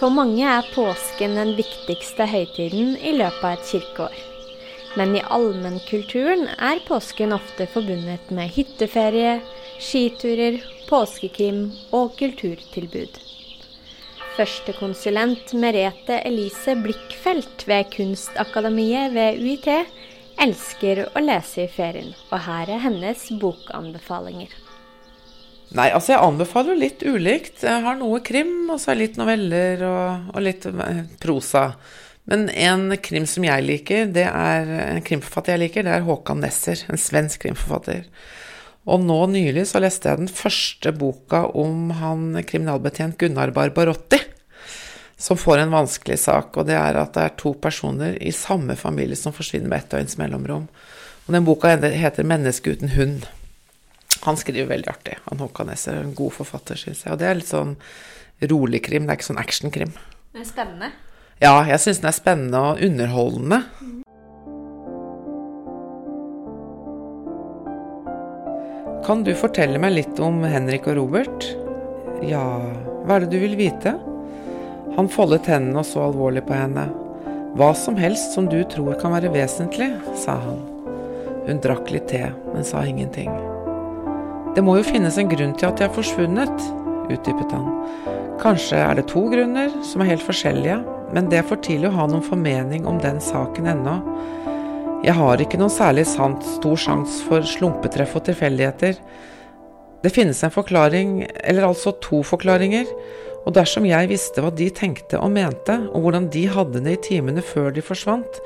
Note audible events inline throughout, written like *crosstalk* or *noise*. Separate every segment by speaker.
Speaker 1: For mange er påsken den viktigste høytiden i løpet av et kirkeår. Men i allmennkulturen er påsken ofte forbundet med hytteferie, skiturer, påskekrim og kulturtilbud. Førstekonsulent Merete Elise Blikkfelt ved Kunstakademiet ved UiT elsker å lese i ferien, og her er hennes bokanbefalinger.
Speaker 2: Nei, altså jeg anbefaler litt ulikt. Jeg har noe krim, og så er litt noveller og, og litt eh, prosa. Men en krim som jeg liker, det er en krimforfatter jeg liker, det er Håkan Nesser, en svensk krimforfatter. Og nå nylig så leste jeg den første boka om han kriminalbetjent Gunnar Barbarotti, som får en vanskelig sak. Og det er at det er to personer i samme familie som forsvinner med ett døgns mellomrom. Og den boka heter 'Menneske uten hund'. Han skriver veldig artig. Han Håkan Nesser er en god forfatter, syns jeg. Og det er litt sånn rolig krim, det er ikke sånn actionkrim.
Speaker 1: Det er spennende.
Speaker 2: Ja, jeg syns den er spennende og underholdende. Kan du fortelle meg litt om Henrik og Robert? Ja, hva er det du vil vite? Han foldet hendene og så alvorlig på henne. Hva som helst som du tror kan være vesentlig, sa han. Hun drakk litt te, men sa ingenting. Det må jo finnes en grunn til at de har forsvunnet, utdypet han. Kanskje er det to grunner, som er helt forskjellige, men det er for tidlig å ha noen formening om den saken ennå. Jeg har ikke noen særlig sant stor sjanse for slumpetreff og tilfeldigheter. Det finnes en forklaring, eller altså to forklaringer, og dersom jeg visste hva de tenkte og mente, og hvordan de hadde det i timene før de forsvant,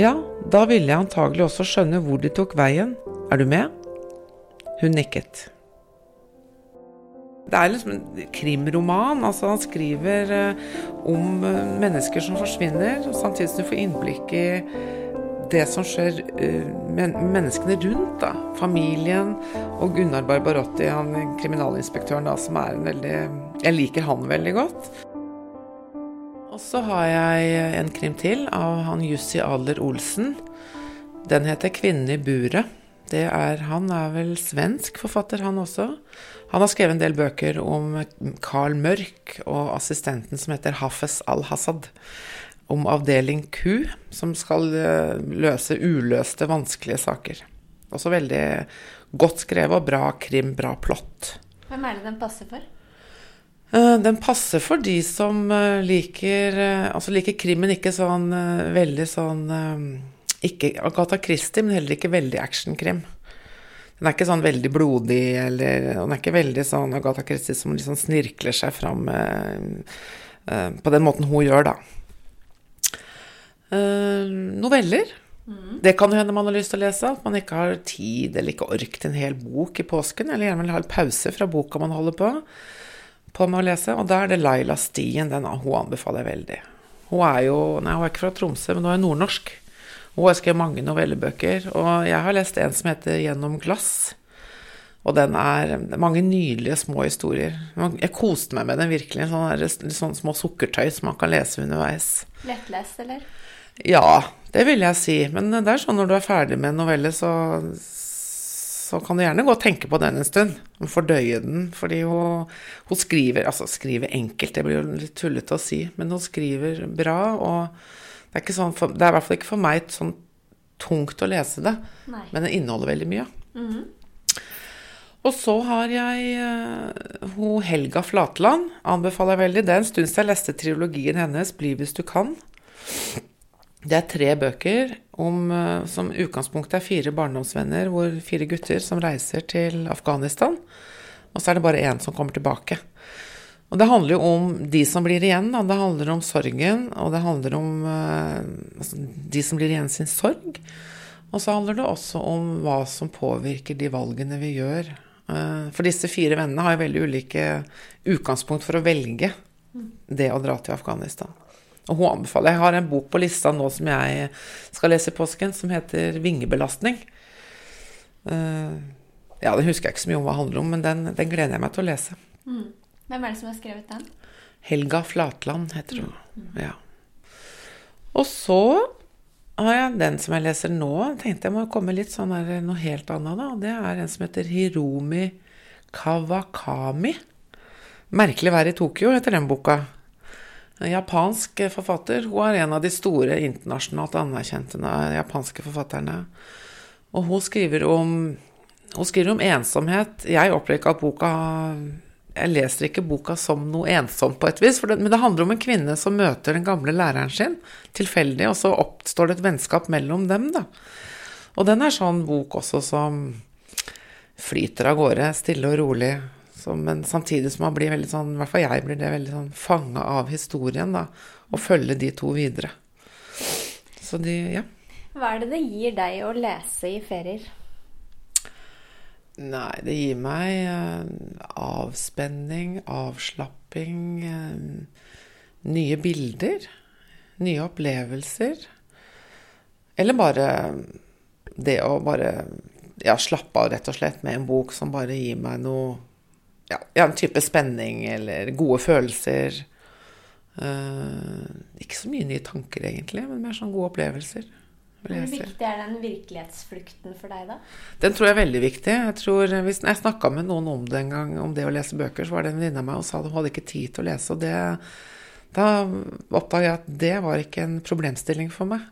Speaker 2: ja, da ville jeg antagelig også skjønne hvor de tok veien. Er du med? Hun nikket. Det er liksom en krimroman. altså Han skriver eh, om eh, mennesker som forsvinner, samtidig som du får innblikk i det som skjer uh, men menneskene rundt. da, Familien og Gunnar Barbarotti, han kriminalinspektøren, da, som er en veldig Jeg liker han veldig godt. Og så har jeg en krim til av han Jussi Adler Olsen. Den heter 'Kvinnen i buret'. Det er, han er vel svensk forfatter, han også. Han har skrevet en del bøker om Carl Mørk og assistenten som heter Hafez al-Hassad om avdeling Q, som skal eh, løse uløste, vanskelige saker. Også veldig godt skrevet og bra krim, bra plott.
Speaker 1: Hvem er det den passer for?
Speaker 2: Eh, den passer for de som eh, liker Altså liker krimmen ikke sånn veldig sånn Ikke Agatha Christie, men heller ikke veldig actionkrim. Den er ikke sånn veldig blodig, eller den er ikke veldig sånn Agatha Christie som liksom snirkler seg fram på den måten hun gjør, da. Eh, noveller. Mm. Det kan jo hende man har lyst til å lese. At man ikke har tid eller ikke ork til en hel bok i påsken. Eller gjerne vil ha en pause fra boka man holder på, på med å lese. Og da er det Laila Stien. Den hun anbefaler jeg veldig. Hun er jo Nei, hun er ikke fra Tromsø, men hun er nordnorsk. Hun har skrevet mange novellebøker. Og jeg har lest en som heter Gjennom glass. Og den er mange nydelige små historier. Jeg koste meg med den virkelig. Sånne, sånne små sukkertøy som man kan lese underveis.
Speaker 1: Lettlest, eller?
Speaker 2: Ja, det vil jeg si. Men det er sånn når du er ferdig med en novelle, så, så kan du gjerne gå og tenke på den en stund. Fordøye den. Fordi hun, hun, skriver Altså, skriver enkelt, det blir jo litt tullete å si, men hun skriver bra. Og det er, sånn for, det er i hvert fall ikke for meg sånn tungt å lese det, Nei. men det inneholder veldig mye. Mm -hmm. Og så har jeg uh, hun Helga Flatland. Anbefaler jeg veldig. Det er en stund siden jeg leste triologien hennes 'Bli hvis du kan'. Det er tre bøker om, uh, som utgangspunktet er fire barndomsvenner, hvor fire gutter som reiser til Afghanistan. Og så er det bare én som kommer tilbake. Og det handler jo om de som blir igjen. Da. Det handler om sorgen, og det handler om uh, altså, de som blir igjen sin sorg. Og så handler det også om hva som påvirker de valgene vi gjør. Uh, for disse fire vennene har jo veldig ulike utgangspunkt for å velge det å dra til Afghanistan. Og hun anbefaler Jeg har en bok på lista nå som jeg skal lese i påsken, som heter 'Vingebelastning'. Uh, ja, den husker jeg ikke så mye om hva det handler om, men den, den gleder jeg meg til å lese.
Speaker 1: Mm. Hvem er det som har skrevet den?
Speaker 2: Helga Flatland heter hun. Mm. Ja. Og så har jeg den som jeg leser nå. Tenkte jeg må komme litt sånn der, noe helt annet, da. Det er en som heter Hiromi Kawakami. 'Merkelig vær i Tokyo' heter den boka. En japansk forfatter. Hun er en av de store internasjonalt anerkjente japanske forfatterne. Og hun skriver om, hun skriver om ensomhet. Jeg opplever ikke at boka Jeg leser ikke boka som noe ensomt på et vis, det, men det handler om en kvinne som møter den gamle læreren sin tilfeldig, og så oppstår det et vennskap mellom dem, da. Og den er sånn bok også som flyter av gårde, stille og rolig. Så, men samtidig som man blir veldig sånn, i hvert fall jeg blir det veldig sånn fanga av historien, da. Og følge de to videre. Så de, ja.
Speaker 1: Hva er det det gir deg å lese i ferier?
Speaker 2: Nei, det gir meg uh, avspenning, avslapping, uh, nye bilder. Nye opplevelser. Eller bare det å bare ja, slappe av rett og slett med en bok som bare gir meg noe ja, en type spenning eller gode følelser. Uh, ikke så mye nye tanker, egentlig, men mer sånn gode opplevelser.
Speaker 1: Hvor viktig er den virkelighetsflukten for deg, da?
Speaker 2: Den tror jeg er veldig viktig. Jeg tror, hvis Jeg snakka med noen om det en gang, om det å lese bøker, så var det en venninne av meg og sa at hun hadde ikke tid til å lese. Og det, da oppdaga jeg at det var ikke en problemstilling for meg.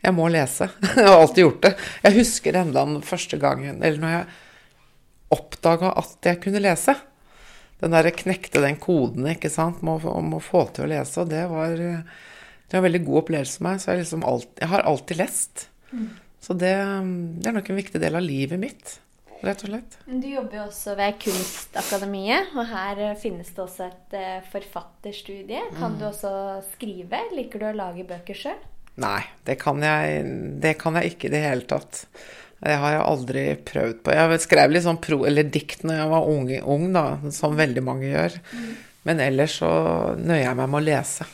Speaker 2: Jeg må lese. *laughs* Jeg har alltid gjort det. Jeg husker enda den første gangen Eller når jeg oppdaga at jeg kunne lese. Den derre knekte den koden ikke sant, om å få til å lese. Og det var, det var en veldig god opplevelse for meg. Så jeg, liksom alt, jeg har alltid lest. Mm. Så det, det, er nok en viktig del av livet mitt. Rett og slett.
Speaker 1: Du jobber jo også ved Kunstakademiet, og her finnes det også et eh, forfatterstudie. Kan mm. du også skrive? Liker du å lage bøker sjøl?
Speaker 2: Nei, det kan, jeg, det kan jeg ikke i det hele tatt. Det har jeg aldri prøvd på. Jeg skrev litt sånn pro, eller dikt når jeg var ung, ung da, som veldig mange gjør. Mm. Men ellers så nøyer jeg meg med å lese.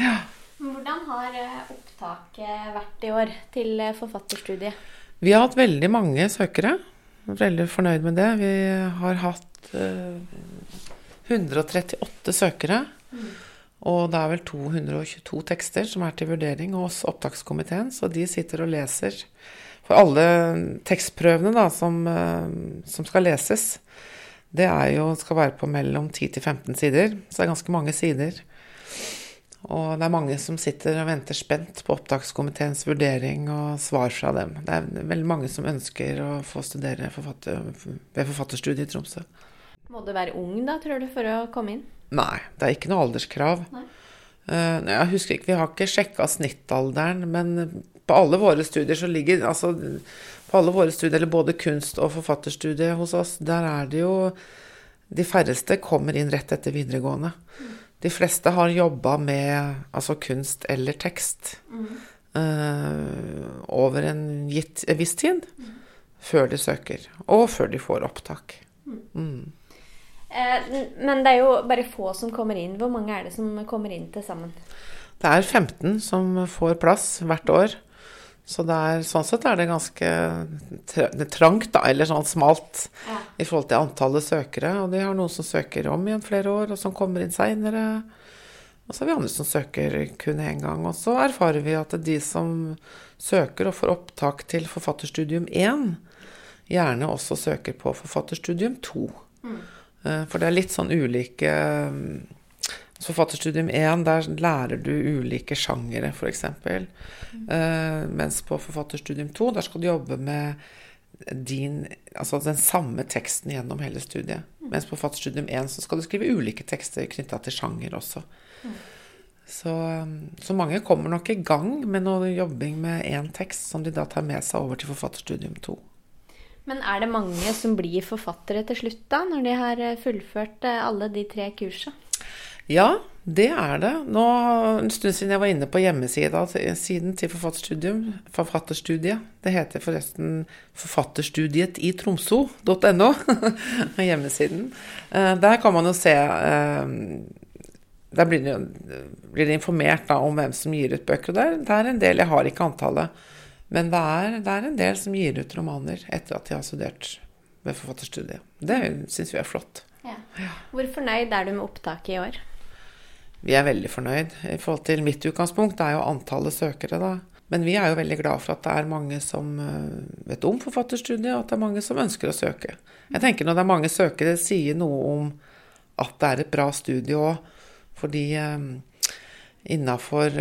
Speaker 2: Ja.
Speaker 1: Hvordan har eh, opptaket vært i år til eh, forfatterstudiet?
Speaker 2: Vi har hatt veldig mange søkere. Veldig fornøyd med det. Vi har hatt uh, eh, 138 søkere. Mm. Og det er vel 222 tekster som er til vurdering hos opptakskomiteen, så de sitter og leser. For alle tekstprøvene da, som, som skal leses, det jo, skal være på mellom 10 til 15 sider. Så det er ganske mange sider. Og det er mange som sitter og venter spent på opptakskomiteens vurdering og svar fra dem. Det er veldig mange som ønsker å få studere forfatter, ved forfatterstudiet i Tromsø.
Speaker 1: Må du være ung da, tror du, for å komme inn?
Speaker 2: Nei, det er ikke noe alderskrav. Nei. Uh, jeg husker ikke, Vi har ikke sjekka snittalderen, men på alle våre studier så ligger altså, På alle våre studier, eller både kunst- og forfatterstudiet hos oss, der er det jo De færreste kommer inn rett etter videregående. Mm. De fleste har jobba med altså kunst eller tekst mm. uh, over en gitt en viss tid. Mm. Før de søker, og før de får opptak. Mm. mm.
Speaker 1: Eh, men det er jo bare få som kommer inn. Hvor mange er det som kommer inn til sammen?
Speaker 2: Det er 15 som får plass hvert år. Så er, sånn sett er det ganske trangt, da, eller sånn smalt, ja. i forhold til antallet søkere. Og de har noen som søker om igjen flere år, og som kommer inn seinere. Og så har vi andre som søker kun én gang. Og så erfarer vi at de som søker og får opptak til forfatterstudium 1, gjerne også søker på forfatterstudium 2. Mm. Eh, for det er litt sånn ulike altså Forfatterstudium 1, der lærer du ulike sjangere, f.eks. Mm. Uh, mens på forfatterstudium 2, der skal du jobbe med din, altså den samme teksten gjennom hele studiet. Mm. Mens på forfatterstudium 1 så skal du skrive ulike tekster knytta til sjanger også. Mm. Så, så, mange kommer nok i gang med noe jobbing med én tekst som de da tar med seg over til forfatterstudium 2.
Speaker 1: Men er det mange som blir forfattere til slutt, da, når de har eh, fullført eh, alle de tre kursene?
Speaker 2: Ja, det er det. Nå en stund siden jeg var inne på hjemmesida siden til forfatterstudiet. Det heter forresten Forfatterstudiet i Tromso.no, *laughs* hjemmesiden. Eh, der kan man jo se Der blir det, blir det informert da, om hvem som gir ut bøker. Og det er en del, jeg har ikke antallet men det er, det er, en del som gir ut romaner etter at de har studert ved forfatterstudiet. Det syns vi er flott. Ja.
Speaker 1: Hvor fornøyd er du med opptaket i år?
Speaker 2: Vi er veldig fornøyd. I forhold til mitt utgangspunkt er jo antallet søkere, da. Men vi er jo veldig glad for at det er mange som eh, vet om forfatterstudiet, og at det er mange som ønsker å søke. Jeg tenker når det er mange søkere, sier noe om at det er et bra studie òg. Fordi eh, innafor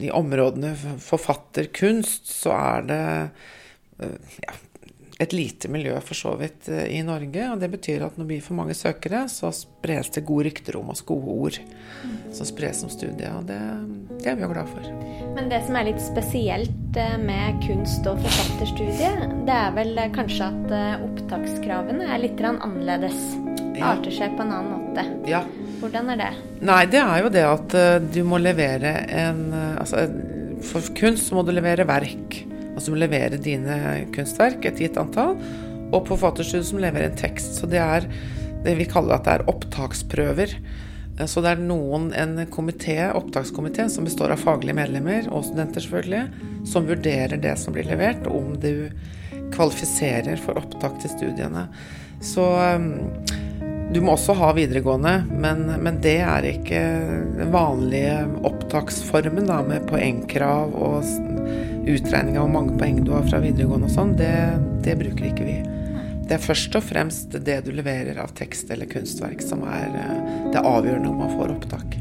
Speaker 2: de områdene forfatterkunst, så er det ja, et lite miljø for så vidt eh, i Norge. Og det betyr at når det blir for mange søkere, så spres det gode rykter om oss, gode ord som spres om studiet. Og det, det, er vi jo glad for.
Speaker 1: Men det som er litt spesielt eh, med kunst- og forfatterstudiet, det er vel eh, kanskje at opptakskravene er litt annerledes. Ja. Arter seg på en annen måte.
Speaker 2: Ja.
Speaker 1: Hvordan er det?
Speaker 2: Nei, det er jo det at du må levere en Altså, for kunst så må du levere verk altså som leverer dine kunstverk, et gitt antall, og på forfatterstudiet som leverer en tekst. Så det er det vi kaller at det er opptaksprøver. Så det er noen, en komité, opptakskomité som består av faglige medlemmer, og studenter selvfølgelig, som vurderer det som blir levert, og om du kvalifiserer for opptak til studiene. Så um, du må også ha videregående, men, men det er ikke den vanlige opptaksformen da, med poengkrav og utregning av hvor mange poeng du har fra videregående og sånn, det, det, bruker ikke vi. Det er først og fremst det du leverer av tekst eller kunstverk som er eh, det avgjørende om man får opptak.